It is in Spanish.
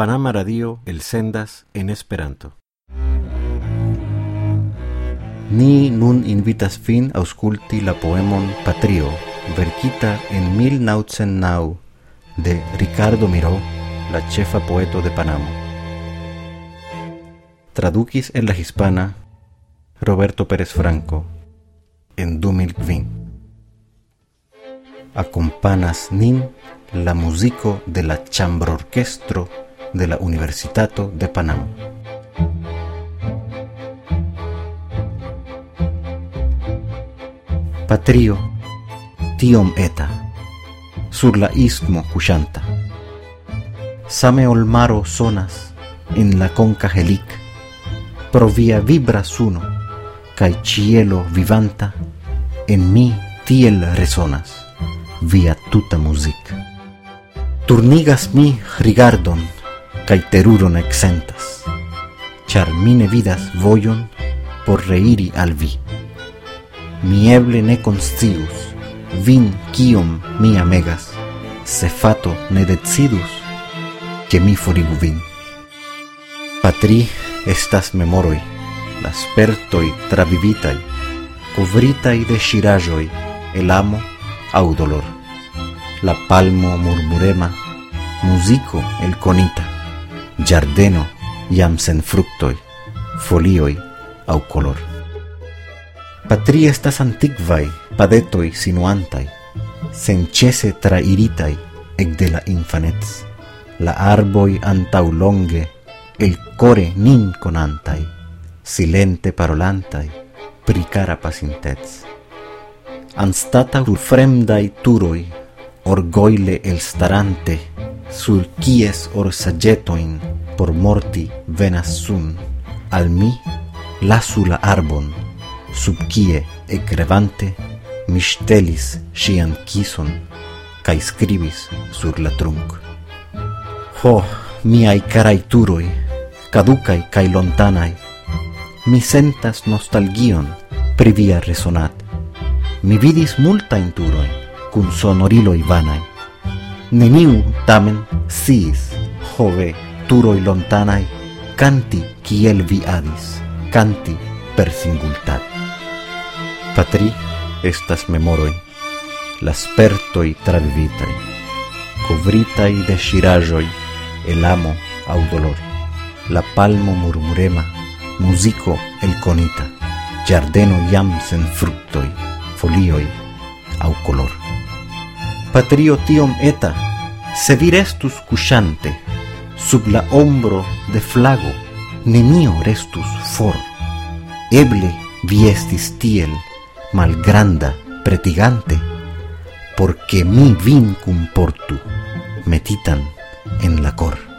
Panama Radio El Sendas en Esperanto. Ni nun invitas fin ausculti la poemon Patrio, verkita en 1909 de Ricardo Miró, la chefa poeto de Panamo. Traduquis en la hispana Roberto Pérez Franco en 2020. Acompanas nin la musico de la orquestro de la Universitato de Panamá. Patrio, tiom eta, sur la istmo cuchanta. Same olmaro sonas en la conca helic, pro via vibra suno, cielo vivanta, en mi tiel resonas, via tuta music. Turnigas mi rigardon, cae teruron exentas, char mine vidas voyon por reiri al vi. Mi eble ne conscius, vin quiom mi amegas, se fato ne decidus, que mi forigu vin. Patri estas memoroi, las pertoi travivitai, covritai de shirajoi, el amo au dolor. La palmo murmurema, musico el conita, giardeno iam sen fructoi, folioi au color. Patri estas antiquae padetoi sinuantai, senchese trairitai ec de la infanets, la arboi antau longe, el core nin conantai, silente parolantai, pricara pacintets. Anstata ur fremdai turoi, orgoile el starante, sul kies or sagetoin por morti venas sun, al mi lasu la arbon, sub kie egrevante mi ŝtelis ŝian kison kaj skribis sur la trunk. Ho, miaj karaj turoj, kadukaj kaj lontanaj, mi sentas nostalgion pri via resonat. Mi vidis multajn turojn kun sonoriloj vanaj. Neniu tamen sciis, hove, jove turoi lontanai canti kiel vi adis canti per singultat. Patri estas memoroi las pertoi travivitai covritai de shirajoi el amo au dolor. La palmo murmurema musico el conita giardeno iam sen fructoi folioi au color. Patrio tiom eta, se virestus cusante, sub la ombro de flago, nemio restus for. Eble vi estis tiel, malgranda, pretigante, porque mi vin cumportu, metitan en la cor.